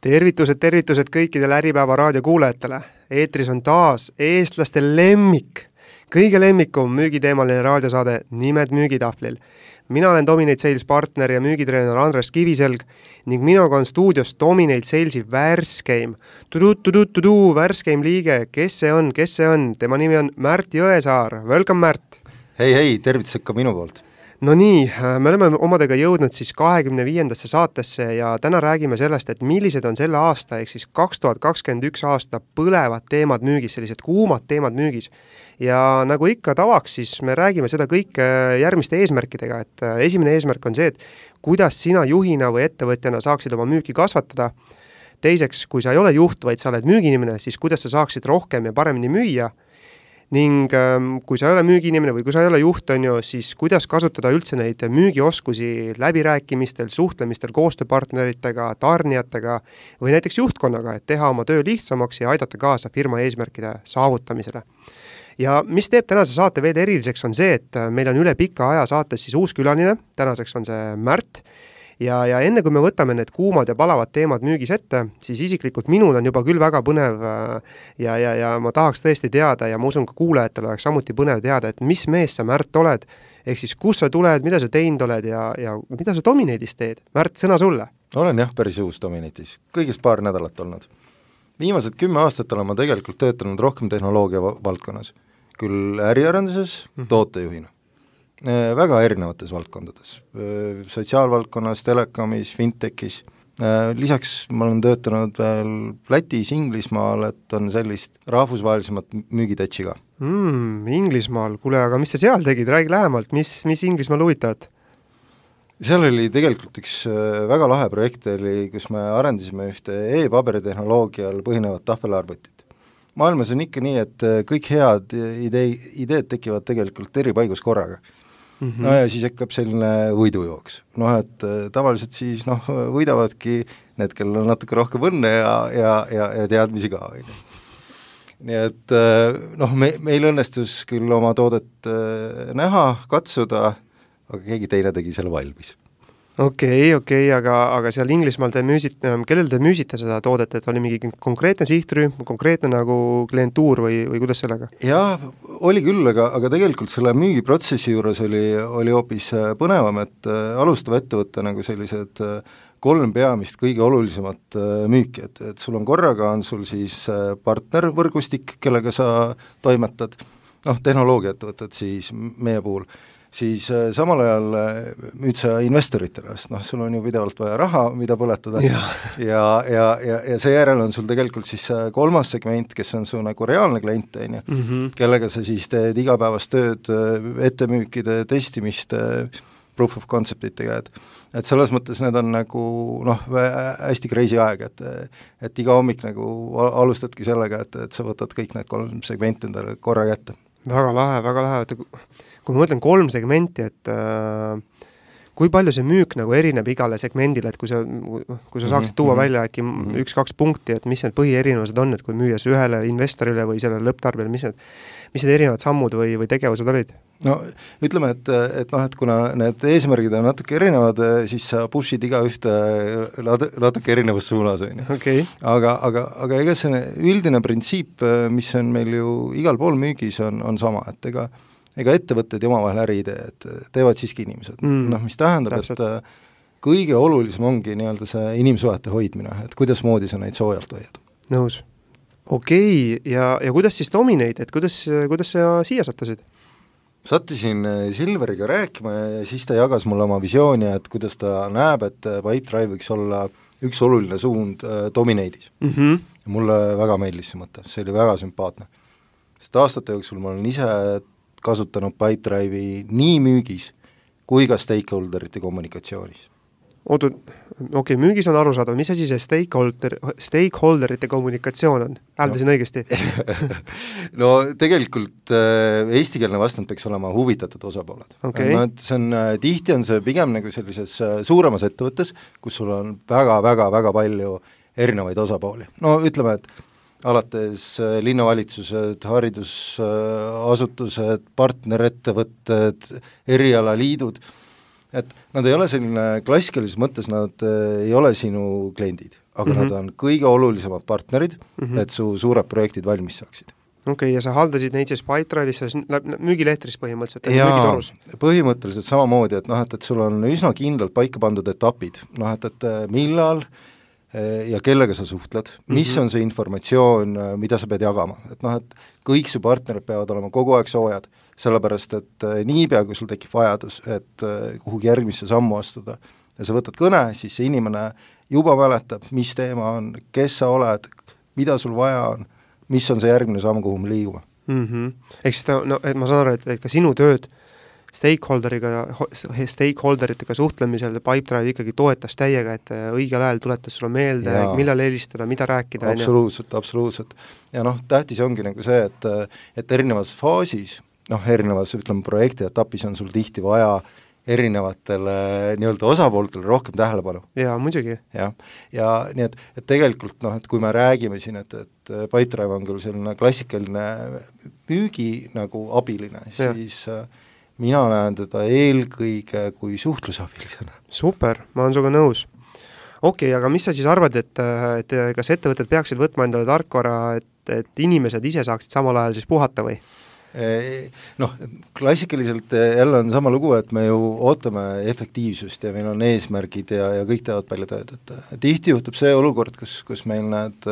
tervitused, tervitused kõikidele Äripäeva raadiokuulajatele. eetris on taas eestlaste lemmik, kõige lemmikum müügiteemaline raadiosaade Nimed müügitahvlil. mina olen Dominate Sales partner ja müügitreener Andres Kiviselg ning minuga on stuudios Dominate Salesi värskeim, tudu-tudu-tudu värskeim liige, kes see on, kes see on, tema nimi on Märt Jõesaar, welcome Märt! hei, hei, tervitused ka minu poolt no nii, me oleme omadega jõudnud siis kahekümne viiendasse saatesse ja täna räägime sellest, et millised on selle aasta, ehk siis kaks tuhat kakskümmend üks aasta põlevad teemad müügis, sellised kuumad teemad müügis. ja nagu ikka tavaks, siis me räägime seda kõike järgmiste eesmärkidega, et äh, esimene eesmärk on see, et kuidas sina juhina või ettevõtjana saaksid oma müüki kasvatada, teiseks, kui sa ei ole juht, vaid sa oled müügiinimene, siis kuidas sa saaksid rohkem ja paremini müüa ning ähm, kui sa ei ole müügiinimene või kui sa ei ole juht, on ju, siis kuidas kasutada üldse neid müügioskusi läbirääkimistel, suhtlemistel koostööpartneritega, tarnijatega või näiteks juhtkonnaga, et teha oma töö lihtsamaks ja aidata kaasa firma eesmärkide saavutamisele. ja mis teeb tänase saate veel eriliseks, on see, et meil on üle pika aja saates siis uus külaline, tänaseks on see Märt ja, ja enne kui me võtame need kuumad ja palavad teemad müügis ette, siis isiklikult minul on juba küll väga põnev äh, ja, ja, ja ma tahaks tõesti teada ja ma usun, ka kuulajatel oleks samuti põnev teada, et mis mees sa, Märt, oled, ehk siis kust sa tuled, mida sa teinud oled ja, ja mida sa Dominate'is teed? Märt, sõna sulle! olen jah, päris uus Dominate'is, kõigest paar nädalat olnud. viimased kümme aastat olen ma tegelikult töötanud rohkem tehnoloogia valdkonnas, küll äriarenduses mm -hmm. tootejuhina väga erinevates valdkondades, äh, sotsiaalvaldkonnas, telekomis, fintechis, äh, lisaks ma olen töötanud veel Lätis, Inglismaal, et on sellist rahvusvahelisemat müügitätši ka mm,. Inglismaal, kuule, aga mis sa seal tegid, räägi lähemalt, mis, mis Inglismaal huvitavat? seal oli tegelikult üks väga lahe projekt oli, kus me arendasime ühte e-paberitehnoloogial põhinevat tahvelarvutit. maailmas on ikka nii, et kõik head idee, ideed tekivad tegelikult eri paigus korraga mm. -hmm. no ja siis hakkab selline võidujooks. noh, et äh, tavaliselt siis noh, võidavadki need, kellel on natuke rohkem õnne ja, ja, ja, ja teadmisi ka, on ju. nii et äh, noh, me, meil õnnestus küll oma toodet äh, näha, katsuda, aga keegi teine tegi selle valmis okei okay,, okei okay,, aga, aga seal Inglismaal te müüsite, ähm, kellele te müüsite seda toodet, et oli mingi konkreetne sihtrühm, konkreetne nagu klientuur või, või kuidas sellega? jaa, oli küll, aga, aga tegelikult selle müügiprotsessi juures oli, oli hoopis äh, põnevam, et äh, alustava ettevõtte nagu sellised äh, kolm peamist kõige olulisemat müüki, et, et sul on korraga, on sul siis partnervõrgustik, kellega sa toimetad, noh, tehnoloogiaettevõtted siis meie puhul siis äh, samal ajal äh, müüd sa investoritele, sest noh, sul on ju pidevalt vaja raha, mida põletada. Ja, ja, ja, ja, ja seejärel on sul tegelikult siis kolmas segment, kes on su nagu reaalne klient, on ju, mhm. kellega sa siis teed igapäevast tööd, äh, ettemüükide testimist, proof of concept itega, et et selles mõttes need on nagu noh, hästi crazy aeg, et et iga hommik nagu alustadki sellega, et, et sa võtad kõik need kolm segmenti endale korraga ette. väga lahe, väga lahe, et kui ma mõtlen kolm segmenti, et äh, kui palju see müük nagu erineb igale segmendile, et kui sa, kui sa saaksid tuua mm -hmm. välja äkki mm -hmm. üks-kaks punkti, et mis need põhierinevused on, et kui müües ühele investorile või sellele lõpptarbijale, mis need, mis need erinevad sammud või, või tegevused olid? no ütleme, et, et noh, et kuna need eesmärgid on natuke erinevad, siis sa push'id igaühte natuke erinevas suunas, on ju. aga, aga, aga ega see üldine printsiip, mis on meil ju igal pool müügis, on, on sama, et ega ega ettevõtted ja omavahel äri ei tee, et teevad siiski inimesed mm., noh mis tähendab, et kõige olulisem ongi nii-öelda see inimsuhete hoidmine, et kuidasmoodi sa neid soojalt hoiad. nõus. okei okay., ja, ja kuidas siis Dominate, et kuidas, kuidas sa siia sattusid? sattusin äh, Silveriga rääkima ja siis ta jagas mulle oma visiooni, et kuidas ta näeb, et äh, Pipedrive võiks olla üks oluline suund äh, Dominate'is mm. -hmm. mulle väga meeldis see mõte, see oli väga sümpaatne. sest aastate jooksul ma olen ise kasutanud Pipedrive'i nii müügis kui ka stakeholderite kommunikatsioonis. oota, okei okay,, müügis on arusaadav, mis asi see stakeholder, stakeholderite kommunikatsioon on, hääldasin no. õigesti? No tegelikult äh, eestikeelne vastand peaks olema huvitatud osapooled. Okay.. no et see on äh,, tihti on see pigem nagu sellises äh, suuremas ettevõttes, kus sul on väga-väga-väga palju erinevaid osapooli, no ütleme, et alates äh, linnavalitsused, haridusasutused, partnerettevõtted, erialaliidud, et nad ei ole selline klassikalises mõttes, nad äh, ei ole sinu kliendid. aga mm -hmm. nad on kõige olulisemad partnerid mm, -hmm. et su suured projektid valmis saaksid okei okay,, ja sa haldasid neid siis Pipedrive'is, selles müügilehtris põhimõtteliselt, müügitorus? põhimõtteliselt samamoodi, et noh, et, et sul on üsna kindlalt paika pandud etapid, noh et, et millal ja kellega sa suhtled, mis mm -hmm. on see informatsioon, mida sa pead jagama, et noh, et kõik su partnerid peavad olema kogu aeg soojad, sellepärast et niipea, kui sul tekib vajadus, et kuhugi järgmisse sammu astuda ja sa võtad kõne, siis see inimene juba mäletab, mis teema on, kes sa oled, mida sul vaja on mis on see järgmine samm, kuhu me liigume mm. -hmm. ehk siis ta, no et ma saan aru, et, et ka sinu tööd stakeholderiga, stakeholder itega suhtlemisel Pipedrive ikkagi toetas täiega, et õigel ajal tuletas sulle meelde, millal helistada, mida rääkida, absoluutselt, absoluutselt. ja noh, tähtis ongi nagu see, et et erinevas faasis, noh, erinevas ütleme, projekti etapis on sul tihti vaja äh, erinevatele nii-öelda osapooltele rohkem tähelepanu. jaa, muidugi. jah, ja nii et, et tegelikult noh, et kui me räägime siin, et, et Pipedrive on küll selline klassikaline müügi nagu abiline, siis ja. Mina näen teda eelkõige kui suhtlusabilisena. super, ma olen sinuga nõus okei okay,, aga mis sa siis arvad, et, et kas ettevõtted peaksid võtma endale tarkvara, et, et inimesed ise saaksid samal ajal siis puhata või? Noh, klassikaliselt jälle on sama lugu, et me ju ootame efektiivsust ja meil on eesmärgid ja, ja kõik teevad palju tööd, et tihti juhtub see olukord, kus, kus meil need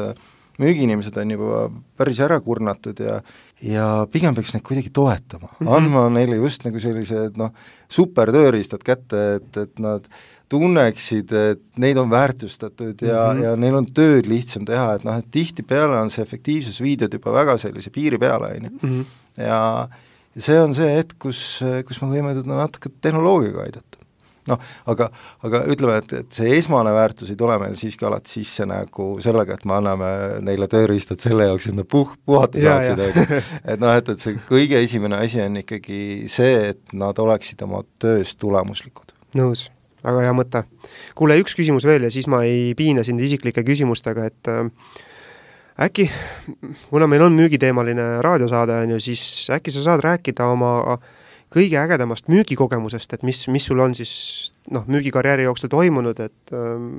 müügiinimesed on juba päris ära kurnatud ja ja pigem peaks neid kuidagi toetama mm, -hmm. andma neile just nagu sellised noh, supertööriistad kätte, et, et nad tunneksid, et neid on väärtustatud ja mm, -hmm. ja neil on tööd lihtsam teha, et noh, et tihtipeale on see efektiivsus viidud juba väga sellise piiri peale, on ju mhm ja ja see on see hetk, kus, kus me võime teda natuke tehnoloogiaga aidata. Noh, aga, aga ütleme, et, et see esmane väärtus ei tule meil siiski alati sisse nagu sellega, et me anname neile tööriistad selle jaoks, et nad puh-, puhata saaksid, on ju. et noh, et, et see kõige esimene asi on ikkagi see, et nad oleksid oma töös tulemuslikud. nõus väga hea mõte. kuule, üks küsimus veel ja siis ma ei piina sind isiklike küsimustega, et äh, äkki, kuna meil on müügiteemaline raadiosaade, on ju, siis äkki sa saad rääkida oma kõige ägedamast müügikogemusest, et mis, mis sul on siis noh, müügikarjääri jooksul toimunud, et ähm,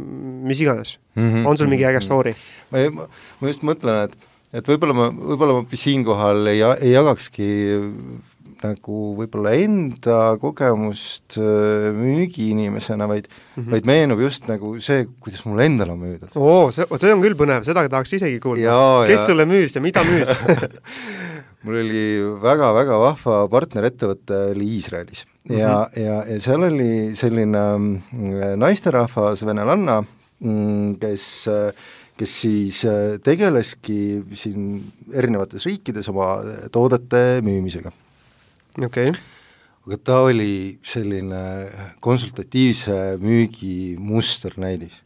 mis iganes mm. -hmm. on sul mingi äge story? ma, ma just mõtlen, et et võib-olla ma, võib-olla ma siinkohal ei, ei jagakski nagu võib-olla enda kogemust äh, müügiinimesena, vaid mm, -hmm. vaid meenub just nagu see, kuidas mul endal on müüdud. oo, see, see on küll põnev, seda tahaks isegi kuulda. kes ja... sulle müüs ja mida müüs mul oli väga-väga vahva partnerettevõte oli Iisraelis mm -hmm. ja, ja, ja seal oli selline mm, naisterahvas, venelanna, mm, kes kes siis äh, tegeleski siin erinevates riikides oma toodete müümisega okei okay. aga ta oli selline konsultatiivse müügi musternäidis.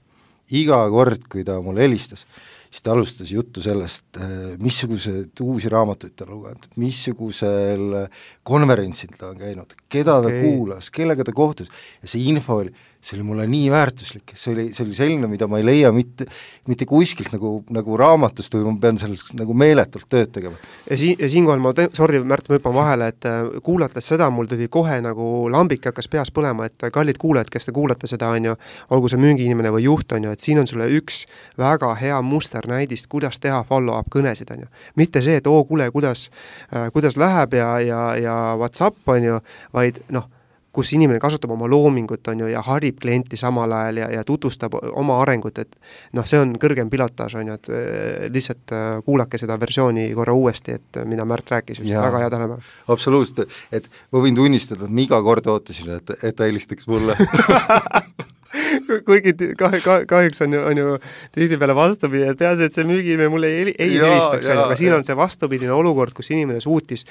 iga kord, kui ta mulle helistas, siis ta alustas juttu sellest, äh, missuguseid uusi raamatuid ta lugenud, missugusel konverentsil ta on käinud, keda okay. ta kuulas, kellega ta kohtus ja see info oli see oli mulle nii väärtuslik, see oli, see oli selline, mida ma ei leia mitte, mitte kuskilt nagu, nagu raamatust või ma pean selleks nagu meeletult tööd tegema. ja siin, ja siinkohal ma te-, sorry, Märt, ma hüppan vahele, et äh, kuulates seda, mul tuli kohe nagu lambik hakkas peas põlema, et kallid kuulajad, kes te kuulate seda, on ju, olgu see müügiinimene või juht, on ju, et siin on sulle üks väga hea musternäidist, kuidas teha follow-up kõnesid, on ju. mitte see, et oo, kuule, kuidas äh,, kuidas läheb ja, ja, ja Whatsapp, on ju, vaid noh, kus inimene kasutab oma loomingut, on ju, ja harib klienti samal ajal ja, ja tutvustab oma arengut, et noh, see on kõrgem pilotaaž, on ju, et äh, lihtsalt äh, kuulake seda versiooni korra uuesti, et äh, mida Märt rääkis just, väga hea tähelepanu. absoluutselt, et ma võin tunnistada, et ma iga kord ootasin, et, et ta helistaks mulle kuigi kahe, kahe, kahjuks on ju, on ju tihtipeale vastupidi, et peaasi, et see müügiinimene mulle ei, ei helistaks, on ju, aga siin on see vastupidine olukord, kus inimene suutis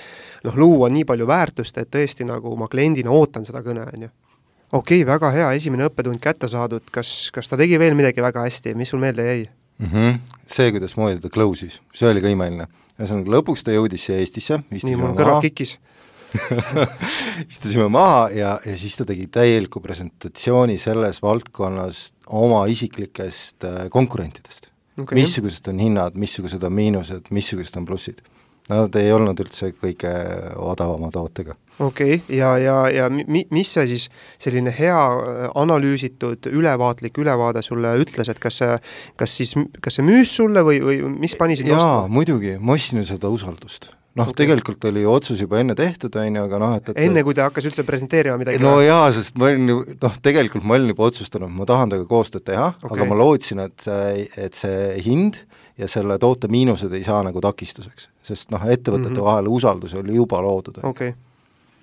noh, luua nii palju väärtust, et tõesti nagu ma kliendina ootan seda kõne, on ju. okei okay,, väga hea, esimene õppetund kätte saadud, kas, kas ta tegi veel midagi väga hästi, mis sul meelde jäi mm? -hmm. See, kuidasmoodi ta close'is, see oli ka imeline. ühesõnaga, lõpuks ta jõudis siia Eestisse, nii, mul kõrvad kikkis istusime maha ja, ja siis ta tegi täieliku presentatsiooni selles valdkonnas oma isiklikest äh, konkurentidest okay.. missugused on hinnad, missugused on miinused, missugused on plussid. nad ei olnud üldse kõige odavama tootega okei okay., ja, ja, ja mi-, mis see siis, selline hea äh, analüüsitud ülevaatlik ülevaade sulle ütles, et kas see, kas siis, kas see müüs sulle või, või mis pani sind jaa, muidugi, ma ostsin ju seda usaldust noh okay., tegelikult oli otsus juba enne tehtud, on ju, aga noh, et, et enne, kui ta hakkas üldse presenteerima midagi? no jaa, sest ma olin ju, noh, tegelikult ma olin juba otsustanud, ma tahan temaga koostööd teha okay., aga ma lootsin, et see, et see hind ja selle toote miinused ei saa nagu takistuseks. sest noh, ettevõtete mm -hmm. vahel usaldus oli juba loodud. Okay.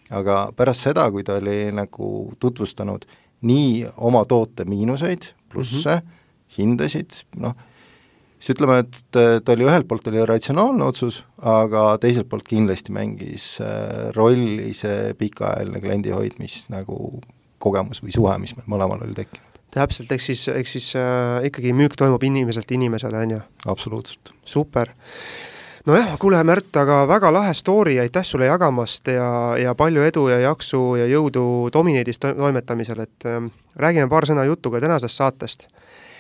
aga pärast seda, kui ta oli nagu tutvustanud nii oma toote miinuseid, plusse mm, -hmm. hindasid, noh, siis ütleme, et ta oli ühelt poolt oli ratsionaalne otsus, aga teiselt poolt kindlasti mängis äh, rolli see pikaajaline kliendi hoidmis nagu kogemus või suhe, mis meil mõlemal oli tekkinud. täpselt, ehk siis, ehk siis äh, ikkagi müük toimub inimeselt inimesele, on ju? absoluutselt. super nojah, kuule Märt, aga väga lahe story, aitäh sulle jagamast ja, ja palju edu ja jaksu ja jõudu Domineedis toimetamisel, et äh, räägime paar sõna juttu ka tänasest saatest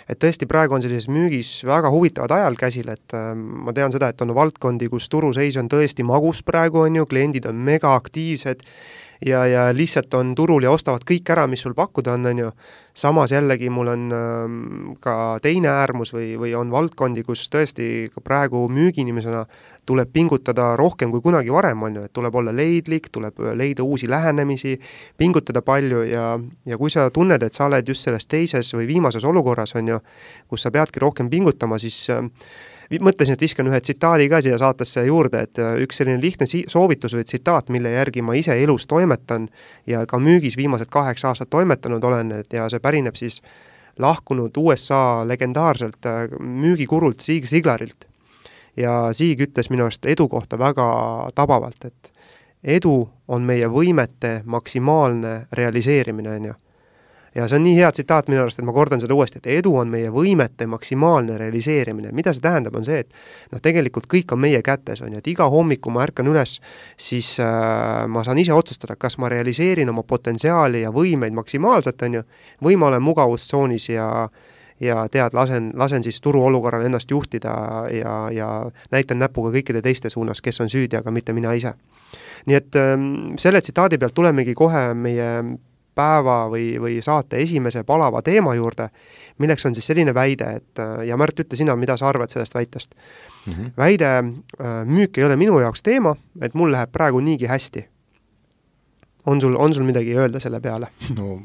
et tõesti, praegu on sellises müügis väga huvitavad ajal käsil, et äh, ma tean seda, et on valdkondi, kus turuseis on tõesti magus praegu, on ju, kliendid on megaaktiivsed ja, ja lihtsalt on turul ja ostavad kõik ära, mis sul pakkuda on, on ju, samas jällegi mul on äh, ka teine äärmus või, või on valdkondi, kus tõesti ka praegu müügiinimesena tuleb pingutada rohkem kui kunagi varem, on ju, et tuleb olla leidlik, tuleb leida uusi lähenemisi, pingutada palju ja, ja kui sa tunned, et sa oled just selles teises või viimases olukorras, on ju, kus sa peadki rohkem pingutama, siis äh, mõtlesin, et viskan ühe tsitaadi ka siia saatesse juurde, et äh, üks selline lihtne si-, soovitus või tsitaat, mille järgi ma ise elus toimetan ja ka müügis viimased kaheksa aastat toimetanud olen, et ja see pärineb siis lahkunud USA legendaarselt äh, müügikurult Zig Ziglarilt ja Siig ütles minu arust edu kohta väga tabavalt, et edu on meie võimete maksimaalne realiseerimine, on ju. Ja see on nii hea tsitaat minu arust, et ma kordan seda uuesti, et edu on meie võimete maksimaalne realiseerimine, mida see tähendab, on see, et noh, tegelikult kõik on meie kätes, on ju, et iga hommiku ma ärkan üles, siis äh, ma saan ise otsustada, kas ma realiseerin oma potentsiaali ja võimeid maksimaalselt, on ju, või ma olen mugavustsoonis ja ja tead, lasen, lasen siis turuolukorral ennast juhtida ja, ja näitan näpuga kõikide teiste suunas, kes on süüdi, aga mitte mina ise. nii et ähm, selle tsitaadi pealt tulemegi kohe meie päeva või, või saate esimese palava teema juurde, milleks on siis selline väide, et ja Märt, ütle sina, mida sa arvad sellest väitest mm. -hmm. väide, äh, müük ei ole minu jaoks teema, et mul läheb praegu niigi hästi. on sul, on sul midagi öelda selle peale? no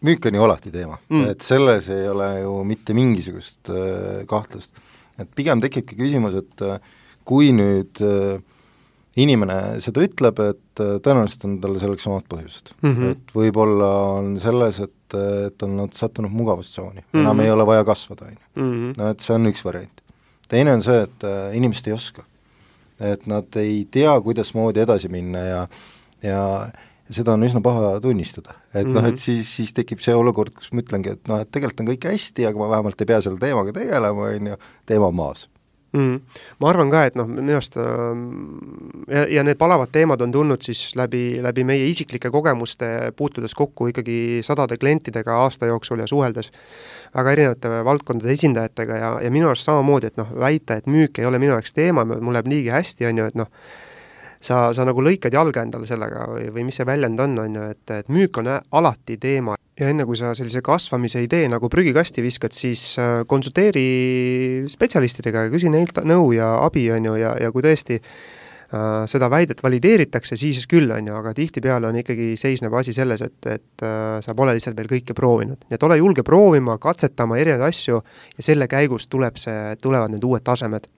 müük on ju alati teema mm., et selles ei ole ju mitte mingisugust äh, kahtlust. et pigem tekibki küsimus, et äh, kui nüüd äh, inimene seda ütleb, et äh, tõenäoliselt on tal selleks omad põhjused mm. -hmm. et võib-olla on selles, et, et on nad sattunud mugavustsooni mm, -hmm. enam ei ole vaja kasvada, on ju. Mhm. no et see on üks variant. teine on see, et äh, inimesed ei oska. et nad ei tea, kuidasmoodi edasi minna ja ja ja seda on üsna paha tunnistada. et mm -hmm. noh, et mhm. siis, siis tekib see olukord, kus ma ütlengi, et noh, et tegelikult on kõik hästi, aga ma vähemalt ei pea selle teemaga tegelema, on ju, teema on maas mm. ma arvan ka, et noh, minu arust äh, ja, ja need palavad teemad on tulnud siis läbi, läbi meie isiklike kogemuste, puutudes kokku ikkagi sadade klientidega aasta jooksul ja suheldes väga erinevate valdkondade esindajatega ja, ja minu arust samamoodi, et noh, väita, et müük ei ole minu jaoks teema, mul läheb niigi hästi, on ju, et noh, sa, sa nagu lõikad jalga endale sellega või, või mis see väljend on, on ju, et, et müük on alati teema ja enne, kui sa sellise kasvamise idee nagu prügikasti viskad, siis äh, konsulteeri spetsialistidega ja küsi neilt nõu ja abi, on ju, ja, ja kui tõesti äh, seda väidet valideeritakse, siis küll, on ju, aga tihtipeale on ikkagi, seisneb asi selles, et, et äh, sa pole lihtsalt veel kõike proovinud. nii et ole julge proovima, katsetama erinevaid asju ja selle käigus tuleb see, tulevad need uued tasemed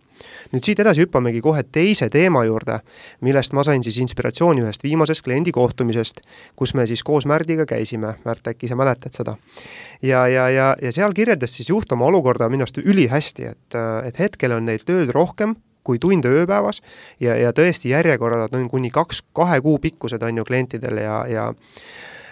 nüüd siit edasi hüppamegi kohe teise teema juurde, millest ma sain siis inspiratsiooni ühest viimasest kliendi kohtumisest, kus me siis koos Märdiga käisime, Märt, äkki sa mäletad seda? ja, ja, ja, ja seal kirjeldas siis juht oma olukorda minu arust ülihästi, et, et hetkel on neil tööd rohkem, kui tunde ööpäevas ja, ja tõesti järjekorrad on kuni kaks, kahe kuu pikkused on ju klientidel ja, ja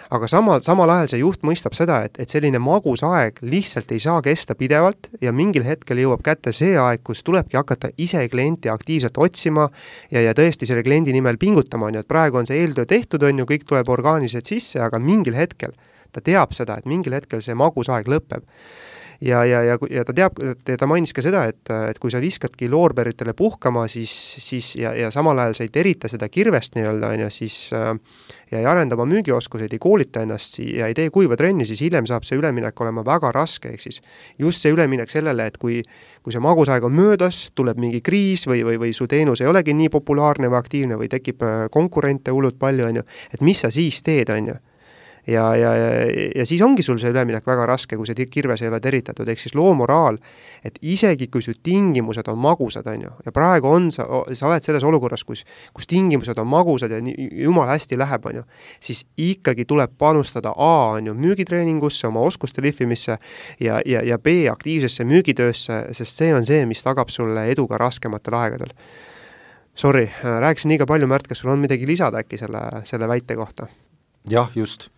aga samal, samal ajal see juht mõistab seda, et, et selline magus aeg lihtsalt ei saa kesta pidevalt ja mingil hetkel jõuab kätte see aeg, kus tulebki hakata ise klienti aktiivselt otsima ja, ja tõesti selle kliendi nimel pingutama, on ju, et praegu on see eeltöö tehtud, on ju, kõik tuleb orgaaniliselt sisse, aga mingil hetkel ta teab seda, et mingil hetkel see magus aeg lõpeb ja, ja, ja, ja ta teab, ta mainis ka seda, et, et kui sa viskadki loorberitele puhkama, siis, siis ja, ja samal ajal sa ei terita seda kirvest nii-öelda, on ju, siis äh, ja ei arenda oma müügioskuseid, ei koolita ennast ja ei tee kuiva trenni, siis hiljem saab see üleminek olema väga raske, ehk siis just see üleminek sellele, et kui kui see magusaeg on möödas, tuleb mingi kriis või, või, või su teenus ei olegi nii populaarne või aktiivne või tekib äh, konkurente hullult palju, on ju, et mis sa siis teed, on ju ja, ja, ja, ja siis ongi sul see üleminek väga raske, kui see kirves ei ole teritatud, ehk siis loo moraal, et isegi kui su tingimused on magusad, on ju, ja praegu on sa, sa oled selles olukorras, kus, kus tingimused on magusad ja nii, jumala hästi läheb, on ju, siis ikkagi tuleb panustada A, on ju, müügitreeningusse, oma oskuste lihvimisse ja, ja, ja B, aktiivsesse müügitöösse, sest see on see, mis tagab sulle edu ka raskematel aegadel. Sorry, rääkisin liiga palju, Märt, kas sul on midagi lisada äkki selle, selle väite kohta? jah, just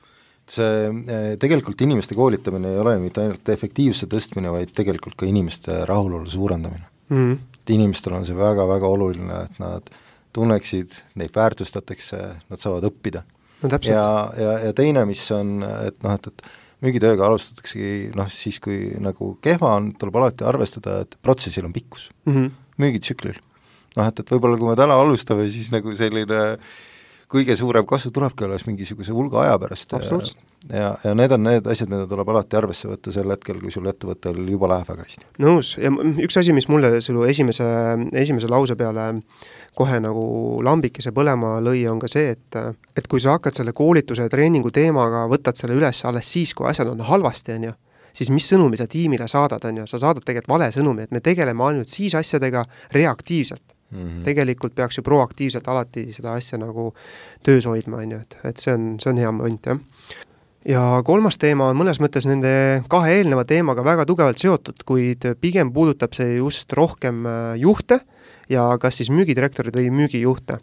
see eh, tegelikult inimeste koolitamine ei ole mitte ainult efektiivsuse tõstmine, vaid tegelikult ka inimeste rahulolu suurendamine mm. -hmm. et inimestel on see väga-väga oluline, et nad tunneksid, neid väärtustatakse, nad saavad õppida no,. ja, ja, ja teine, mis on, et noh, et, et müügitööga alustataksegi noh, siis kui nagu kehva on, tuleb alati arvestada, et protsessil on pikkus mm -hmm. müügitsüklil. noh, et, et võib-olla kui me täna alustame, siis nagu selline äh, kõige suurem kasv tulebki alles mingisuguse hulga aja pärast. ja, ja need on need asjad, mida tuleb alati arvesse võtta sel hetkel, kui sul ettevõttel juba läheb väga hästi. nõus, ja üks asi, mis mulle sinu esimese, esimese lause peale kohe nagu lambikese põlema lõi, on ka see, et et kui sa hakkad selle koolituse ja treeningu teemaga, võtad selle üles alles siis, kui asjad on halvasti, on ju, siis mis sõnumi sa tiimile saadad, on ju, sa saadad tegelikult vale sõnumi, et me tegeleme ainult siis asjadega reaktiivselt mm. -hmm. tegelikult peaks ju proaktiivselt alati seda asja nagu töös hoidma, on ju, et, et see on, see on hea moment, jah ja kolmas teema on mõnes mõttes nende kahe eelneva teemaga väga tugevalt seotud, kuid pigem puudutab see just rohkem äh, juhte ja kas siis müügidirektorid või müügijuhte.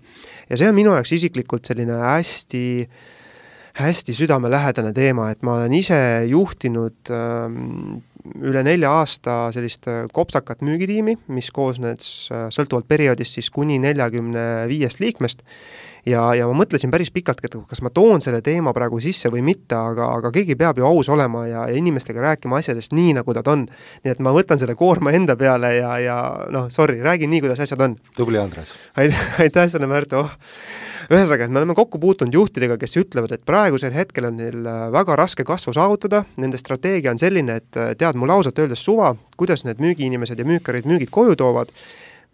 ja see on minu jaoks isiklikult selline hästi hästi südamelähedane teema, et ma olen ise juhtinud ähm, üle nelja aasta sellist äh, kopsakat müügitiimi, mis koosnes äh, sõltuvalt perioodist siis kuni neljakümne viiest liikmest, ja, ja ma mõtlesin päris pikalt, et kas ma toon selle teema praegu sisse või mitte, aga, aga keegi peab ju aus olema ja, ja inimestega rääkima asjadest nii, nagu nad on. nii et ma võtan selle koorma enda peale ja, ja noh, sorry, räägin nii, kuidas asjad on. tubli, Andres! aitäh sulle, Märt, oh ühesõnaga, et me oleme kokku puutunud juhtidega, kes ütlevad, et praegusel hetkel on neil äh, väga raske kasvu saavutada, nende strateegia on selline, et äh, tead, mul ausalt öeldes suva, kuidas need müügiinimesed ja müükkarid müügid koju toovad,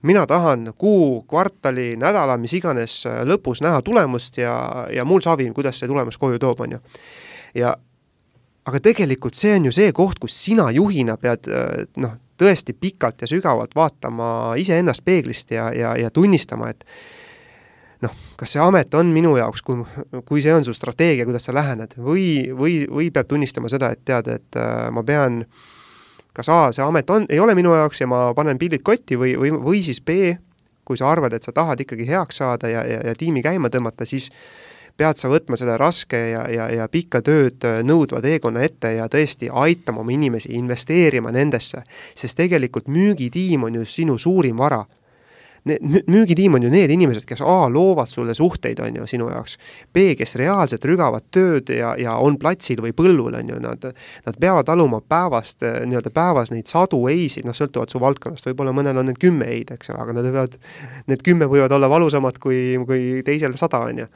mina tahan kuu, kvartali, nädala, mis iganes äh, lõpus näha tulemust ja, ja mul savi, kuidas see tulemus koju toob, on ju. ja aga tegelikult see on ju see koht, kus sina juhina pead noh, tõesti pikalt ja sügavalt vaatama iseennast peeglist ja, ja, ja tunnistama, et noh, kas see amet on minu jaoks, kui, kui see on su strateegia, kuidas sa lähened, või, või, või peab tunnistama seda, et tead, et äh, ma pean kas A, see amet on, ei ole minu jaoks ja ma panen pillid kotti või, või, või siis B, kui sa arvad, et sa tahad ikkagi heaks saada ja, ja, ja tiimi käima tõmmata, siis pead sa võtma selle raske ja, ja, ja pikka tööd nõudva teekonna ette ja tõesti aitama oma inimesi, investeerima nendesse. sest tegelikult müügitiim on ju sinu suurim vara need müügitiim on ju need inimesed, kes A loovad sulle suhteid, on ju, sinu jaoks. B, kes reaalselt rügavad tööd ja, ja on platsil või põllul, on ju, nad, nad peavad taluma päevast, nii-öelda päevas neid sadu ei-sid, noh, sõltuvalt su valdkonnast, võib-olla mõnel on need kümme ei-d, eks ole, aga nad võivad, need kümme võivad olla valusamad kui, kui teisel sada, on ju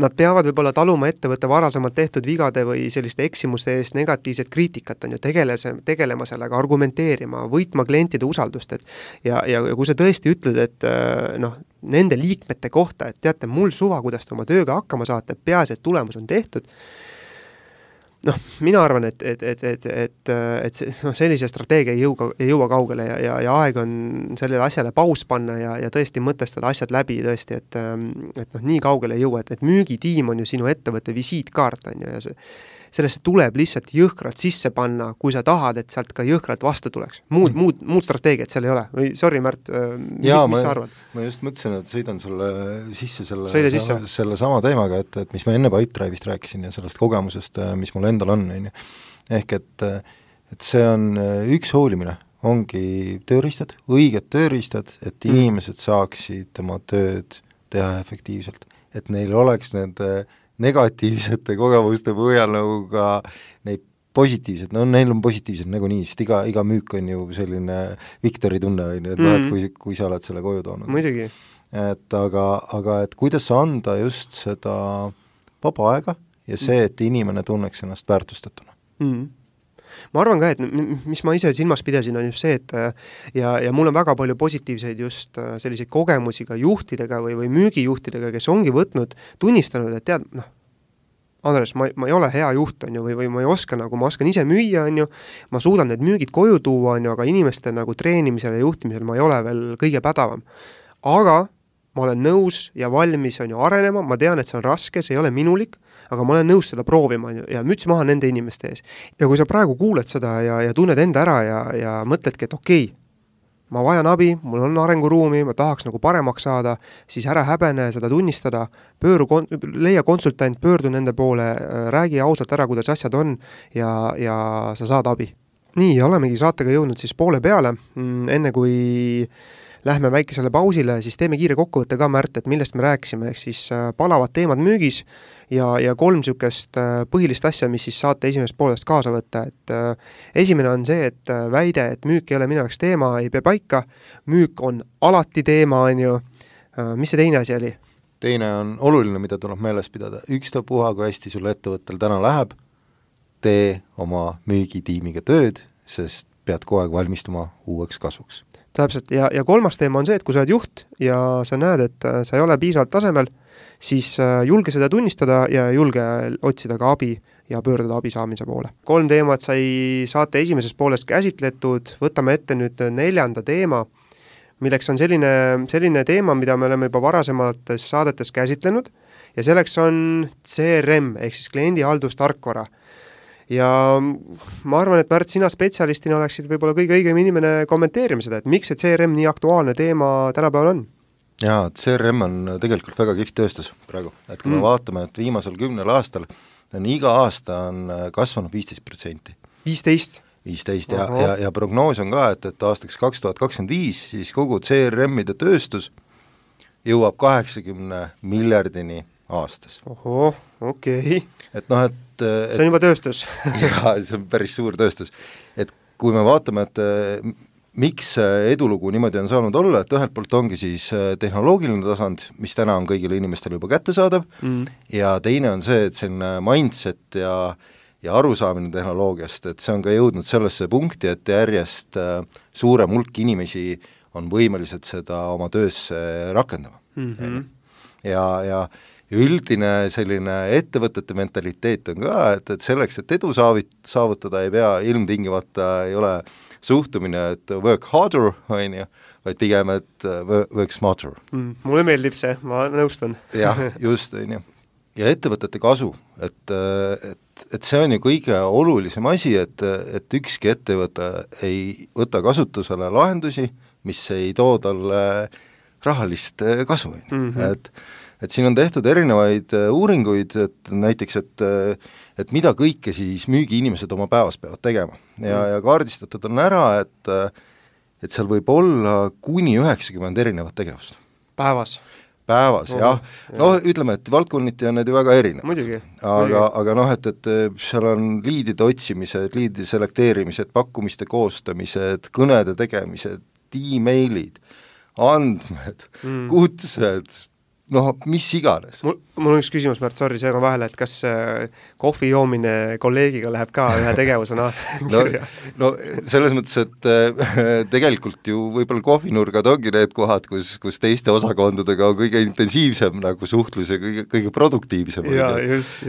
Nad peavad võib-olla taluma ettevõtte varasemalt tehtud vigade või selliste eksimuste eest negatiivset kriitikat, on ju, tegelese, tegelema sellega, argumenteerima, võitma klientide usaldust, et ja, ja, ja kui sa tõesti ütled, et äh, noh, nende liikmete kohta, et teate, mul suva, kuidas te oma tööga hakkama saate, peaasi, et tulemus on tehtud, noh, mina arvan, et, et, et, et, et, et see, noh, sellise strateegia ei jõua, ei jõua kaugele ja, ja, ja aeg on sellele asjale paus panna ja, ja tõesti mõtestada asjad läbi tõesti, et et noh, nii kaugele ei jõua, et, et müügitiim on ju sinu ettevõtte visiitkaart, on ju, ja see sellesse tuleb lihtsalt jõhkralt sisse panna, kui sa tahad, et sealt ka jõhkralt vastu tuleks. muud, muud, muud strateegiat seal ei ole või sorry, Märt, äh, mis sa arvad? ma just mõtlesin, et sõidan sulle sisse selle, sisse. selle sama teemaga, et, et mis ma enne Pipedrive'ist rääkisin ja sellest kogemusest, äh, mis mul endal on, on ju. ehk et, et see on äh, üks hoolimine, ongi tööriistad, õiged tööriistad, et mm. inimesed saaksid oma tööd teha efektiivselt. et neil oleks need äh, negatiivsete kogemuste põhjal nagu ka neid positiivsed, no neil on positiivsed nagunii, sest iga, iga müük on ju selline Viktori tunne, on ju, et noh, et kui, kui sa oled selle koju toonud. muidugi. et aga, aga et kuidas anda just seda vaba aega ja see, et inimene tunneks ennast väärtustatuna mm ma arvan ka, et mis ma ise silmas pidasin, on just see, et ja, ja mul on väga palju positiivseid just äh, selliseid kogemusi ka juhtidega või, või müügijuhtidega, kes ongi võtnud, tunnistanud, et tead, noh, Andres, ma, ma ei ole hea juht, on ju, või, või ma ei oska nagu, ma oskan ise müüa, on ju, ma suudan need müügid koju tuua, on ju, aga inimeste nagu treenimisel ja juhtimisel ma ei ole veel kõige pädevam. aga ma olen nõus ja valmis, on ju, arenema, ma tean, et see on raske, see ei ole minulik, aga ma olen nõus seda proovima, on ju, ja müts maha nende inimeste ees. ja kui sa praegu kuuled seda ja, ja tunned enda ära ja, ja mõtledki, et okei okay,, ma vajan abi, mul on arenguruumi, ma tahaks nagu paremaks saada, siis ära häbene seda tunnistada, pööru kon-, leia konsultant, pöördu nende poole, räägi ausalt ära, kuidas asjad on ja, ja sa saad abi. nii, olemegi saatega jõudnud siis poole peale, mm, enne kui lähme väikesele pausile, siis teeme kiire kokkuvõtte ka, Märt, et millest me rääkisime, ehk siis äh, palavad teemad müügis ja, ja kolm niisugust äh, põhilist asja, mis siis saate esimesest poolest kaasa võtta, et äh, esimene on see, et väide, et müük ei ole minu jaoks teema, ei pea paika, müük on alati teema, on ju, mis see teine asi oli? teine on oluline, mida tuleb meeles pidada, ükstapuha, kui hästi sul ettevõttel täna läheb, tee oma müügitiimiga tööd, sest pead kogu aeg valmistuma uueks kasvuks täpselt, ja, ja kolmas teema on see, et kui sa oled juht ja sa näed, et äh, sa ei ole piisavalt tasemel, siis äh, julge seda tunnistada ja julge otsida ka abi ja pöörduda abi saamise poole. kolm teemat sai saate esimeses pooles käsitletud, võtame ette nüüd neljanda teema, milleks on selline, selline teema, mida me oleme juba varasemates saadetes käsitlenud. Ja selleks on CRM ehk siis kliendihaldustarkvara ja ma arvan, et Märt, sina spetsialistina oleksid võib-olla kõige õigem inimene kommenteerima seda, et miks see CRM nii aktuaalne teema tänapäeval on? jaa, CRM on tegelikult väga kihvt tööstus praegu, et kui mm. me vaatame, et viimasel kümnel aastal on iga aasta on äh, kasvanud viisteist protsenti. viisteist? viisteist ja, ja, ja prognoos on ka, et, et aastaks kaks tuhat kakskümmend viis siis kogu CRM-ide tööstus jõuab kaheksakümne miljardini aastas. ohoh, okei okay.. et noh, et et see on juba tööstus jaa, see on päris suur tööstus. et kui me vaatame, et miks see edulugu niimoodi on saanud olla, et ühelt poolt ongi siis äh, tehnoloogiline tasand, mis täna on kõigile inimestele juba kättesaadav mm., ja teine on see, et selline mindset ja ja arusaamine tehnoloogiast, et see on ka jõudnud sellesse punkti, et järjest äh, suurem hulk inimesi on võimelised seda oma töösse rakendama mm. -hmm. ja, ja ja üldine selline ettevõtete mentaliteet on ka, et, et selleks, et edu saavit-, saavutada, ei pea ilmtingimata, ei ole suhtumine, et work harder, on ju, vaid pigem, et work smarter mm,. mulle meeldib see, ma nõustun jah, just, on ju. ja ettevõtete kasu, et, et, et see on ju kõige olulisem asi, et, et ükski ettevõte ei võta kasutusele lahendusi, mis ei too talle rahalist kasu, on ju, mhm. et et siin on tehtud erinevaid äh, uuringuid, et näiteks, et äh, et mida kõike siis müügiinimesed oma päevas peavad tegema ja mm., ja kaardistatud on ära, et äh, et seal võib olla kuni üheksakümmend erinevat tegevust. päevas? päevas oh, jah, noh, ütleme, et valdkonniti on need ju väga erinevad. aga, aga noh, et, et seal on liidide otsimised, liidide selekteerimised, pakkumiste koostamised, kõnede tegemised, emailid, andmed mm., kutsed, noh, mis iganes. mul, mul on üks küsimus, Märt, sorry, segan vahele, et kas äh, kohvi joomine kolleegiga läheb ka ühe tegevusena no, no selles mõttes, et äh, tegelikult ju võib-olla kohvinurgad ongi need kohad, kus, kus teiste osakondadega on kõige intensiivsem nagu suhtlus ja kõige, kõige produktiivsem.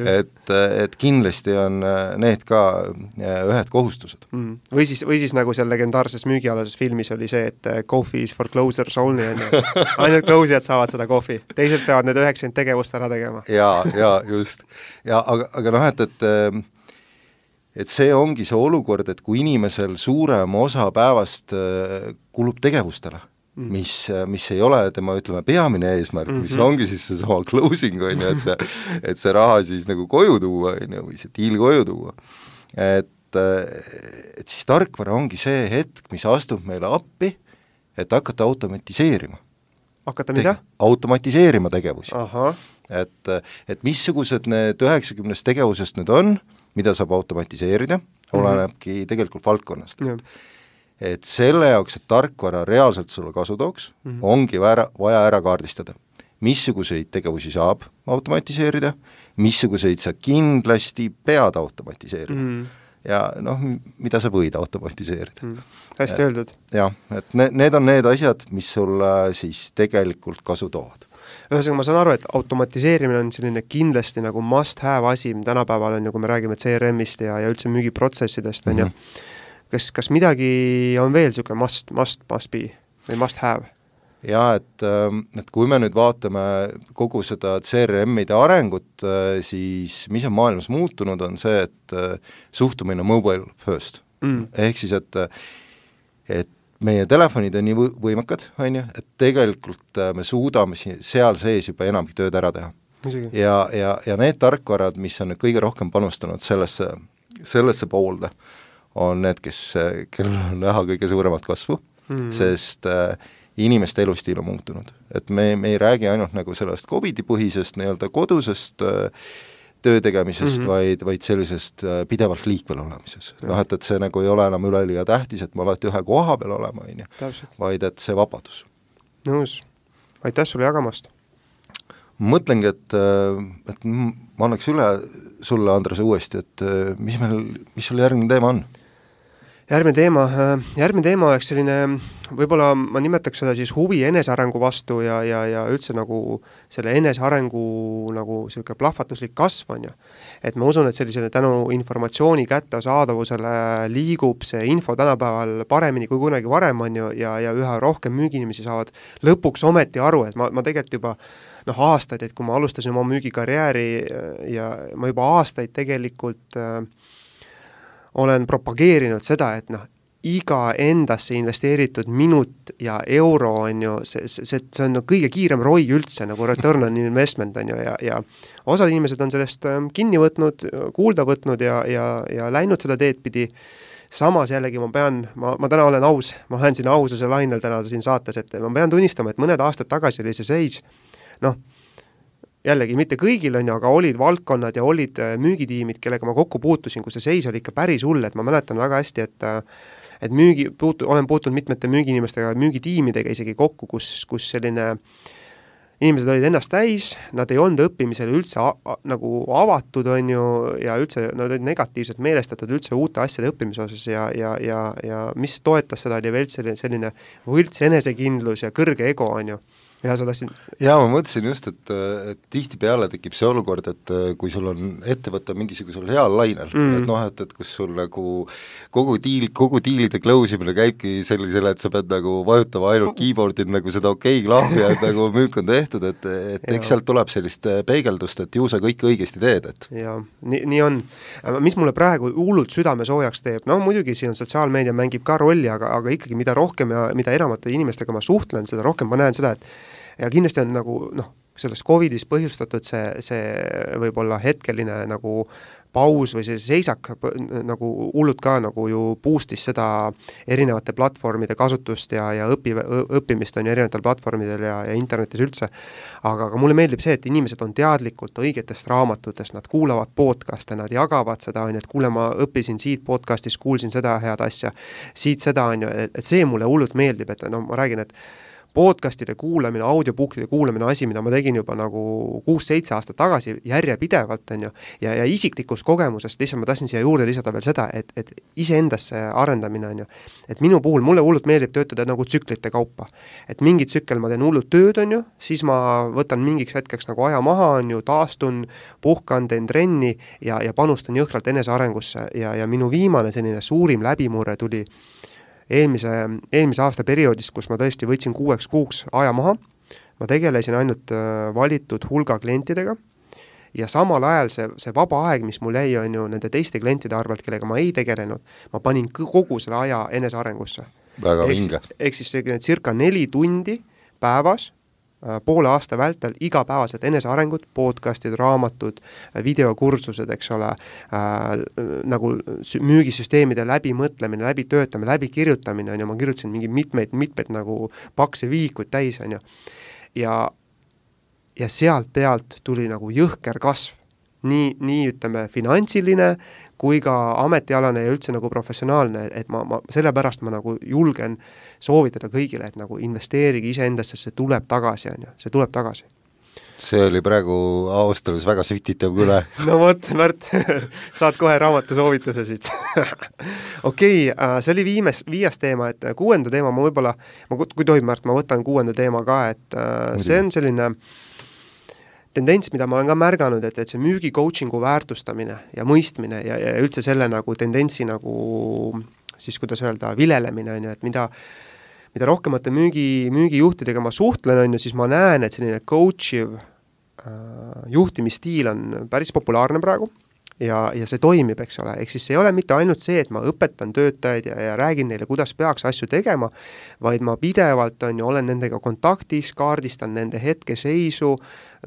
et, et kindlasti on äh, need ka ühed kohustused. Mm.. või siis, või siis nagu seal legendaarses müügialases filmis oli see, et coffee is for closers only, on ju, ainult closijad saavad seda kohvi, teised peavad need üheksakümmend tegevust ära tegema. jaa, jaa, just. ja aga, aga noh, et, et ehm, et see ongi see olukord, et kui inimesel suurem osa päevast eh, kulub tegevustele mm., mis, mis ei ole tema, ütleme, peamine eesmärk mm, -hmm. mis ongi siis seesama closing, on ju, et see, et see raha siis nagu koju tuua, on ju, või see diil koju tuua. et, et siis tarkvara ongi see hetk, mis astub meile appi, et hakata automatiseerima hakata mida? automatiseerima tegevusi. et, et missugused need üheksakümnest tegevusest nüüd on, mida saab automatiseerida, Mhm. olenebki tegelikult valdkonnast. et selle jaoks, et tarkvara reaalselt sulle kasu tooks mm. -hmm. ongi vaja, vaja ära kaardistada, missuguseid tegevusi saab automatiseerida, missuguseid sa kindlasti pead automatiseerima mm. mm. Ja noh, mida sa võid automatiseerida mm. hästi öeldud. jah, et ne-, need on need asjad, mis sulle siis tegelikult kasu toovad ühesõnaga, ma saan aru, et automatiseerimine on selline kindlasti nagu must have asi, tänapäeval on ju, kui me räägime CRM-ist ja, ja üldse müügiprotsessidest, on ju, Mhm. kas, kas midagi on veel niisugune must, must, must be või must have? Jaa, et, et kui me nüüd vaatame kogu seda CRM-ide arengut, siis mis on maailmas muutunud, on see, et suhtumine on mobile first mm.. ehk siis, et et meie telefonid on nii võ-, võimekad, on ju, et tegelikult äh, me suudame si-, seal sees juba enamgi tööd ära teha. ja, ja, ja need tarkvarad, mis on nüüd kõige rohkem panustanud sellesse, sellesse poolde, on need, kes, kellel on näha kõige suuremat kasvu mm., sest äh, inimeste elustiil on muutunud. et me, me ei räägi ainult nagu sellest Covidi põhisest nii-öelda kodusest äh, töö tegemisest mm, -hmm. vaid, vaid sellisest äh, pidevalt liikvel olemises. noh, et, et see nagu ei ole enam üleliia tähtis, et ma alati ühe koha peal olema, on ju, vaid et see vabadus. nõus, aitäh sulle jagamast! mõtlengi, et, et ma annaks üle sulle, Andres, uuesti, et mis meil, mis sul järgmine teema on? Järgmine teema, järgmine teema oleks selline, võib-olla ma nimetaks seda siis huvi enesearengu vastu ja, ja, ja üldse nagu selle enesearengu nagu niisugune plahvatuslik kasv, on ju. et ma usun, et sellisele tänu informatsiooni kättesaadavusele liigub see info tänapäeval paremini kui kunagi varem, on ju, ja, ja üha rohkem müügiinimesi saavad lõpuks ometi aru, et ma, ma tegelikult juba noh, aastaid, et kui ma alustasin oma müügikarjääri ja ma juba aastaid tegelikult äh, olen propageerinud seda, et noh, iga endasse investeeritud minut ja euro on ju, see, see, see, on no kõige kiirem ROI üldse nagu return on investment on ju, ja, ja osad inimesed on sellest ähm, kinni võtnud, kuulda võtnud ja, ja, ja läinud seda teed pidi, samas jällegi ma pean, ma, ma täna olen aus, ma olen siin aususe lainel täna siin saates, et ma pean tunnistama, et mõned aastad tagasi oli see seis noh, jällegi mitte kõigil, on ju, aga olid valdkonnad ja olid müügitiimid, kellega ma kokku puutusin, kus see seis oli ikka päris hull, et ma mäletan väga hästi, et et müügi, puutu-, olen puutunud mitmete müügiinimestega, müügitiimidega isegi kokku, kus, kus selline inimesed olid ennast täis, nad ei olnud õppimisele üldse nagu avatud, on ju, ja üldse nad olid negatiivselt meelestatud üldse uute asjade õppimise osas ja, ja, ja, ja mis toetas seda, oli veel selline, selline võlts enesekindlus ja kõrge ego, on ju ja sa tahtsid jaa, ma mõtlesin just, et, et tihtipeale tekib see olukord, et kui sul on ettevõte mingisugusel heal lainel mm., et noh, et, et kus sul nagu kogu diil, kogu diilide close imine käibki sellisele, et sa pead nagu vajutama ainult keyboard'il nagu seda okei okay klahvi, et nagu müük on tehtud, et, et eks sealt tuleb sellist peegeldust, et ju sa kõike õigesti teed, et jaa, nii, nii on. mis mulle praegu hullult südamesoojaks teeb, no muidugi siin on sotsiaalmeedia mängib ka rolli, aga, aga ikkagi mida rohkem ja mida enamate inimestega ma suhtlen, seda rohkem ma näen seda, et ja kindlasti on nagu noh, sellest Covidist põhjustatud see, see võib-olla hetkeline nagu paus või see seisak nagu hullult ka nagu ju boost'is seda erinevate platvormide kasutust ja, ja õpi-, õppimist on ju erinevatel platvormidel ja, ja internetis üldse, aga, aga mulle meeldib see, et inimesed on teadlikult õigetest raamatutest, nad kuulavad podcast'e, nad jagavad seda, on ju, et kuule, ma õppisin siit podcast'ist, kuulsin seda head asja, siit seda, on ju, et, see mulle hullult meeldib, et no ma räägin, et podcast'ide kuulamine, audiobookide kuulamine, asi, mida ma tegin juba nagu kuus-seitse aastat tagasi järjepidevalt, on ju, ja, ja isiklikust kogemusest lihtsalt ma tahtsin siia juurde lisada veel seda, et, et iseendasse arendamine, on ju, et minu puhul, mulle hullult meeldib töötada nagu tsüklite kaupa. et mingi tsükkel ma teen hullult tööd, on ju, siis ma võtan mingiks hetkeks nagu aja maha, on ju, taastun, puhkan, teen trenni ja, ja panustan jõhkralt enesearengusse ja, ja minu viimane selline suurim läbimurre tuli eelmise, eelmise aasta perioodist, kus ma tõesti võtsin kuueks kuuks aja maha, ma tegelesin ainult valitud hulga klientidega ja samal ajal see, see vaba aeg, mis mul jäi, on ju, nende teiste klientide arvelt, kellega ma ei tegelenud, ma panin kogu selle aja enesearengusse. väga vinge. ehk siis selline circa neli tundi päevas poole aasta vältel igapäevaselt enesearengut, podcast'id, raamatud, videokursused, eks ole äh,, nagu müügisüsteemide läbimõtlemine, läbitöötamine, läbikirjutamine, on ju, ma kirjutasin mingi mitmeid, mitmeid nagu pakse vihikuid täis, on ju. ja, ja sealt pealt tuli nagu jõhker kasv nii, nii ütleme, finantsiline kui ka ametialane ja üldse nagu professionaalne, et ma, ma, sellepärast ma nagu julgen soovitada kõigile, et nagu investeerige iseendasse, see tuleb tagasi, on ju, see tuleb tagasi. See oli praegu ausalt öeldes väga sütitav kõne. No vot, Märt saad kohe raamatusoovituse siit. Okei okay,, äh, see oli viimes, viies teema, et kuuenda teema ma võib-olla, ma, kui tohib, Märt, ma võtan kuuenda teema ka, et äh, see on selline tendents, mida ma olen ka märganud, et, et see müügi coaching'u väärtustamine ja mõistmine ja, ja üldse selle nagu tendentsi nagu siis kuidas öelda, vilelemine, on ju, et mida mida rohkemate müügi, müügijuhtidega ma suhtlen, on ju, siis ma näen, et selline coach iv äh, juhtimisstiil on päris populaarne praegu ja, ja see toimib, eks ole, ehk siis see ei ole mitte ainult see, et ma õpetan töötajaid ja, ja räägin neile, kuidas peaks asju tegema, vaid ma pidevalt, on ju, olen nendega kontaktis, kaardistan nende hetkeseisu,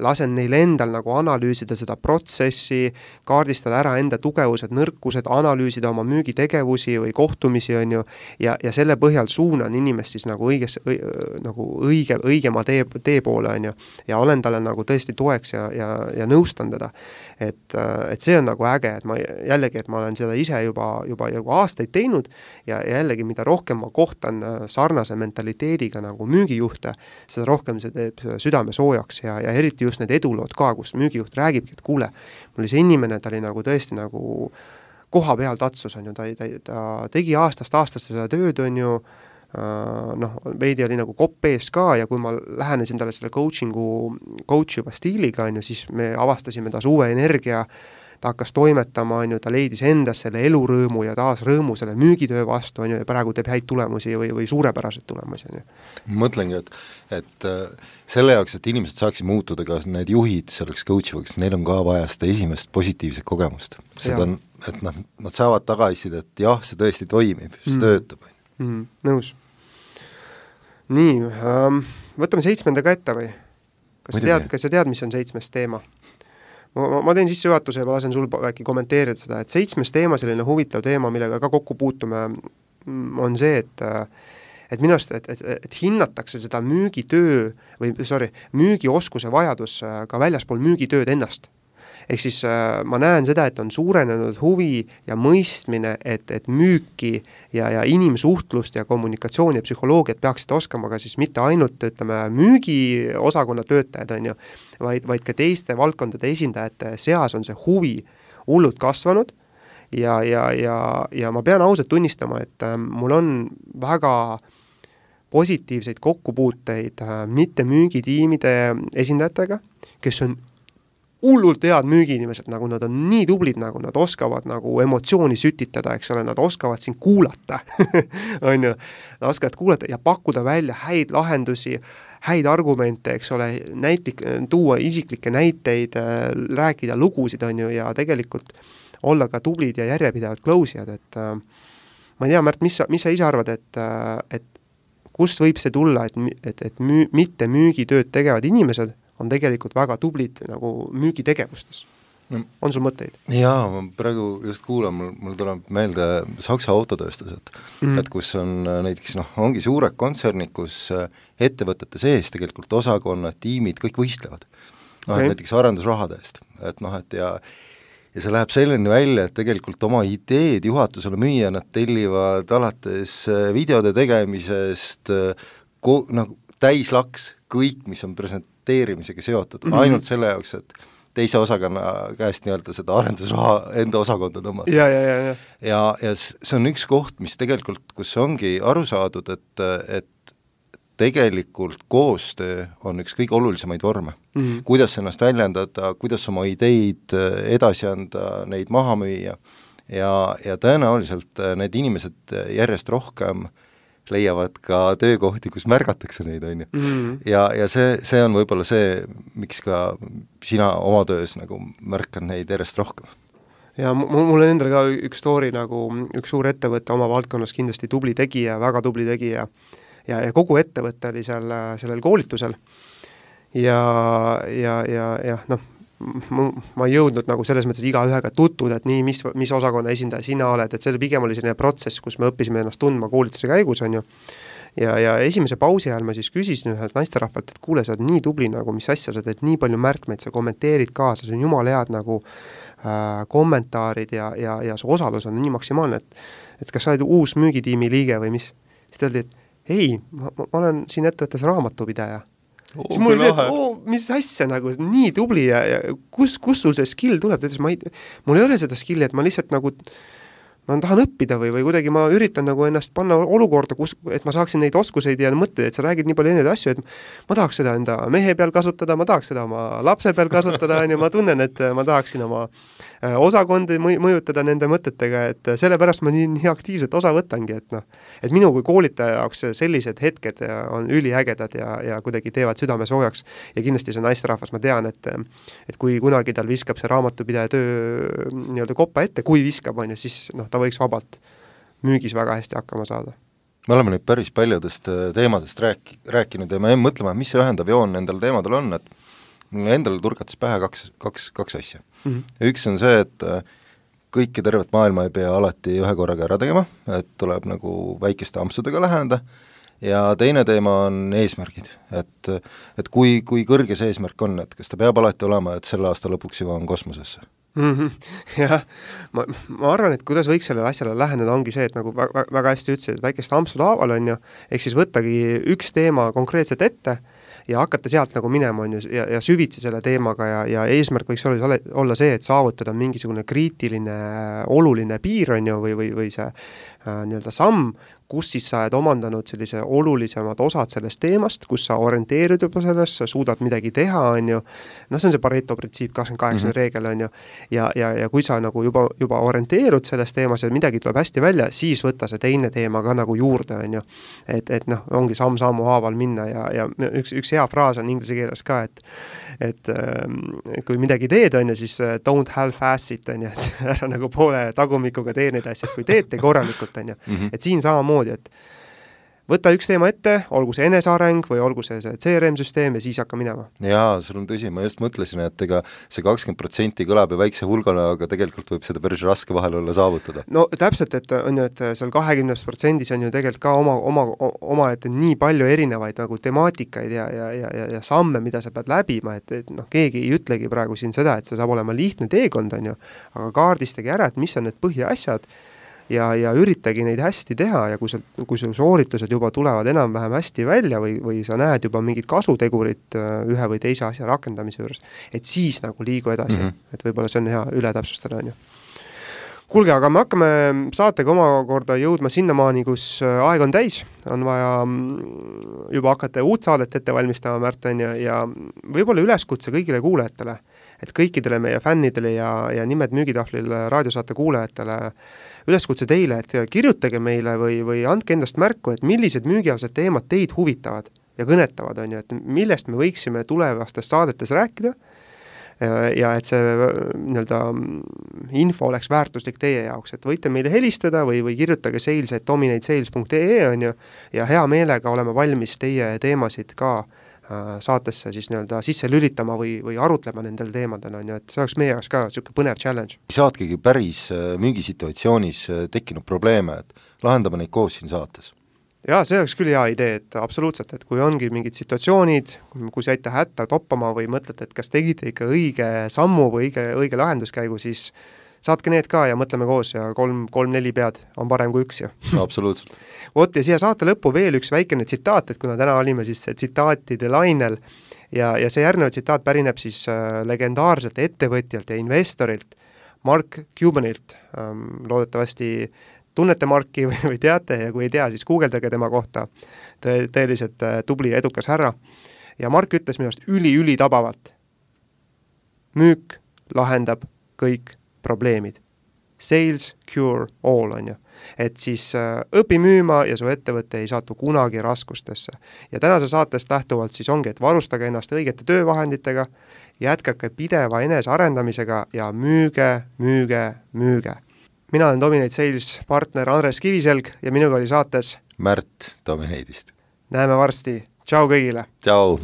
lasen neil endal nagu analüüsida seda protsessi, kaardistada ära enda tugevused, nõrkused, analüüsida oma müügitegevusi või kohtumisi, on ju, ja, ja selle põhjal suunan inimest siis nagu õiges õi,, nagu õige, õigema tee, tee poole, on ju. ja olen talle nagu tõesti toeks ja, ja, ja nõustan teda. et, et see on nagu äge, et ma jällegi, et ma olen seda ise juba, juba, juba aastaid teinud ja jällegi, mida rohkem ma kohtan äh, sarnase mentaliteediga nagu müügijuhte, seda rohkem see teeb südame soojaks ja, ja eriti just need edulood ka, kus müügijuht räägibki, et kuule, mul oli see inimene, ta oli nagu tõesti nagu koha peal tatsus, on ju, ta, ta, ta tegi aastast aastasse seda tööd, on ju, äh, noh, veidi oli nagu kopp ees ka ja kui ma lähenesin talle selle coaching'u, coach iva stiiliga, on ju, siis me avastasime taas uue energia äh, ta hakkas toimetama, on ju, ta leidis endas selle elurõõmu ja taas rõõmu selle müügitöö vastu, on ju, ja praegu teeb häid tulemusi või, või suurepäraseid tulemusi, on ju. mõtlengi, et, et äh, selle jaoks, et inimesed saaksid muutuda, ka need juhid selleks coach ivuks, neil on ka vaja seda esimest positiivset kogemust. seda on, et noh, nad saavad tagasisidet, jah, see tõesti toimib, see mm. töötab mm,. nõus. nii ähm,, võtame seitsmenda ka ette või? kas sa tead, kas sa tead, mis on seitsmes teema? Ma, ma teen sissejuhatuse ja ma lasen sul äkki kommenteerida seda, et seitsmes teema, selline huvitav teema, millega ka kokku puutume, mm, on see, et et minu arust, et, et, et hinnatakse seda müügitöö või sorry, müügioskuse vajadus ka väljaspool müügitööd ennast ehk siis äh, ma näen seda, et on suurenenud huvi ja mõistmine, et, et müüki ja, ja inimsuhtlust ja kommunikatsiooni ja psühholoogiat peaksid oskama ka siis mitte ainult ütleme, müügiosakonna töötajad, on ju, vaid, vaid ka teiste valdkondade esindajate seas on see huvi hullult kasvanud. Ja, ja, ja, ja ma pean ausalt tunnistama, et äh, mul on väga positiivseid kokkupuuteid äh, mitte müügitiimide esindajatega, kes on hullult head müügiinimesed, nagu nad on nii tublid, nagu nad oskavad nagu emotsiooni sütitada, eks ole, nad oskavad sind kuulata on ju, nad oskavad kuulata ja pakkuda välja häid lahendusi, häid argumente, eks ole, näitlik, tuua isiklikke näiteid, rääkida lugusid, on ju, ja tegelikult olla ka tublid ja järjepidevad close ijad, et äh, ma ei tea, Märt, mis sa, mis sa ise arvad, et, et kust võib see tulla, et, et, et müü-, mitte müügitööd tegevad inimesed on tegelikult väga tublid nagu müügitegevustes no,. on sul mõtteid? jaa, ma praegu just kuulan, mul, mul tuleb meelde Saksa autotööstused mm., et kus on äh, näiteks noh, ongi suured kontsernid, kus äh, ettevõtete sees tegelikult osakonnad, tiimid, kõik võistlevad. noh okay., et näiteks arendusrahade eest, et noh, et ja ja see läheb selleni välja, et tegelikult oma ideed juhatusele müüa, nad tellivad alates äh, videode tegemisest ko-, noh, täislaks kõik, mis on present-, projekteerimisega seotud mm, -hmm. ainult selle jaoks, et teise osakonna käest nii-öelda seda arendusraha enda osakonda tõmmata. ja, ja, ja, ja. ja, ja see on üks koht, mis tegelikult, kus ongi aru saadud, et, et tegelikult koostöö on üks kõige olulisemaid vorme mm. -hmm. kuidas ennast väljendada, kuidas oma ideid edasi anda, neid maha müüa ja, ja tõenäoliselt need inimesed järjest rohkem äh, leiavad ka töökohti, kus märgatakse neid, on ju. Mhm. ja, ja see, see on võib-olla see, miks ka sina oma töös nagu märkad neid järjest rohkem ja mul, mul on endal ka üks story nagu üks suur ettevõte oma valdkonnas kindlasti tubli tegija, väga tubli tegija, ja, ja kogu ettevõte oli seal sellel koolitusel ja, ja, ja jah, noh, ma ei jõudnud nagu selles mõttes igaühega tutvuda, et nii, mis, mis osakonna esindaja sina oled, et see pigem oli selline protsess, kus me õppisime ennast tundma koolituse käigus, on ju, ja, ja esimese pausi ajal ma siis küsisin ühelt naisterahvalt, et kuule, sa oled nii tubli nagu, mis asja, sa teed nii palju märkmeid, sa kommenteerid kaasa, see on jumala head nagu äh, kommentaarid ja, ja, ja su osalus on nii maksimaalne, et et kas sa oled uus müügitiimi liige või mis? siis ta öeldi, et ei, ma, ma olen siin ettevõttes raamatupidaja oh,. siis mul oli see, et oo, mis asja nagu, nii tubli ja, ja kus, kus sul see skill tuleb, ta ütles, ma ei, mul ei ole seda skill'i, et ma lihtsalt nagu ma tahan õppida või, või kuidagi ma üritan nagu ennast panna olukorda, kus, et ma saaksin neid oskuseid ja mõtteid, et sa räägid nii palju erinevaid asju, et ma tahaks seda enda mehe peal kasutada, ma tahaks seda oma lapse peal kasutada, on ju, ma tunnen, et ma tahaksin oma osakondi mõj-, mõjutada nende mõtetega, et sellepärast ma nii, nii aktiivselt osa võtangi, et noh, et minu kui koolitaja jaoks sellised hetked on üliägedad ja, ja kuidagi teevad südame soojaks. ja kindlasti see naisterahvas, ma tean, et et kui kunagi tal viskab see raamatupidaja töö nii-öelda koppa ette, kui viskab, on ju, siis noh, ta võiks vabalt müügis väga hästi hakkama saada me oleme nüüd päris paljudest äh, teemadest rääk-, rääkinud ja me jäime mõtlema, mis see ühendav joon nendel teemadel on, et mulle endale turgatas pähe kaks, kaks, kaks asja mm. -hmm. üks on see, et äh, kõike tervet maailma ei pea alati ühe korraga ära tegema, et tuleb nagu väikeste ampsudega läheneda, ja teine teema on eesmärgid, et et kui, kui kõrge see eesmärk on, et kas ta peab alati olema, et selle aasta lõpuks jõuan kosmosesse mm? -hmm. Jah, ma, ma arvan, et kuidas võiks sellele asjale läheneda, ongi see, et nagu väga, väga hästi ütlesid, et väikeste ampsude haaval, on ju, ehk siis võttagi üks teema konkreetselt ette ja hakata sealt nagu minema, on ju, ja, ja süvitsi selle teemaga ja, ja eesmärk võiks olla, olla see, et saavutada mingisugune kriitiline oluline piir, on ju, või, või, või see äh, nii-öelda samm, kus siis sa oled omandanud sellise olulisemad osad sellest teemast, kus sa orienteerid juba selles, sa suudad midagi teha, on ju, noh, see on see Pareto printsiip, kakskümmend kaheksakümmend mhm. reegel, on ju, ja, ja, ja kui sa nagu juba, juba orienteerud selles teemas ja midagi tuleb hästi välja, siis võtta see teine teema ka nagu juurde, on ju. et, et noh, ongi samm-sammu haaval minna ja, ja üks, üks hea fraas on inglise keeles ka, et et, ähm, et kui midagi teed, on ju, siis äh, don't half-ass it, on ju, et ära nagu poole tagumikuga tee neid asju, kui teed, tee korralikult, on ju. Mhm. et siin samamoodi samamoodi, et võta üks teema ette, olgu see eneseareng või olgu see see CRM-süsteem ja siis hakka minema. jaa, sul on tõsi, ma just mõtlesin, et ega see kakskümmend protsenti kõlab ju väikse hulgana, aga tegelikult võib seda päris raske vahel olla saavutada. no täpselt, et on ju, et seal kahekümnes protsendis on ju tegelikult ka oma, oma, omaette nii palju erinevaid nagu temaatikaid ja, ja, ja, ja, ja samme, mida sa pead läbima, et, et noh, keegi ei ütlegi praegu siin seda, et see saab olema lihtne teekond, on ju, aga kaardistage ära, et mis on need põhiasjad ja, ja üritagi neid hästi teha ja kui sa, kui sul sooritused juba tulevad enam-vähem hästi välja või, või sa näed juba mingit kasutegurit äh, ühe või teise asja rakendamise juures, et siis nagu liigu edasi. Mm, -hmm. et võib-olla see on hea üle täpsustada, on ju. Kuulge, aga me hakkame saatega omakorda jõudma sinnamaani, kus äh, aeg on täis, on vaja mm, juba hakata uut saadet ette valmistama, Märt, on ju, ja võib-olla üleskutse kõigile kuulajatele, et kõikidele meie fännidele ja, ja Nimed müügitahvlil raadiosaate kuulajatele üleskutse teile, et kirjutage meile või, või andke endast märku, et millised müügialased teemad teid huvitavad ja kõnetavad, on ju, et millest me võiksime tulevastes saadetes rääkida. Ja et see nii-öelda info oleks väärtuslik teie jaoks, et võite meile helistada või, või kirjutage sales, et dominatesales.ee on ju, ja hea meelega oleme valmis teie teemasid ka äh, saatesse siis nii-öelda sisse lülitama või, või arutlema nendel teemadel, on ju, et see oleks meie jaoks ka niisugune põnev challenge. saategi päris äh, müügisituatsioonis äh, tekkinud probleeme, et lahendame neid koos siin saates jaa, see oleks küll hea idee, et absoluutselt, et kui ongi mingid situatsioonid, kui saite hätta toppama või mõtlete, et kas tegite ikka õige sammu või õige, õige lahenduskäigu, siis saatke need ka ja mõtleme koos ja kolm, kolm-neli pead on parem kui üks ju no,. absoluutselt. vot ja siia saate lõppu veel üks väikene tsitaat, et kuna täna olime siis tsitaatide lainel ja, ja see järgnev tsitaat pärineb siis äh, legendaarselt ettevõtjalt ja investorilt Mark Cubanilt ähm,, loodetavasti tunnete Marki või, või teate ja kui ei tea, siis guugeldage tema kohta, tõ-, tõeliselt äh, tubli ja edukas härra. ja Mark ütles minu arust üli-ülitabavalt, müük lahendab kõik probleemid. Sales cure all, on ju. et siis äh, õpi müüma ja su ettevõte ei satu kunagi raskustesse. ja tänase saatest lähtuvalt siis ongi, et varustage ennast õigete töövahenditega, jätkake pideva enesearendamisega ja müüge, müüge, müüge. mina olen Dominate Sales partner Andres Kiviselg ja minuga oli saates Märt Dominate'ist. näeme varsti, tšau kõigile! tšau!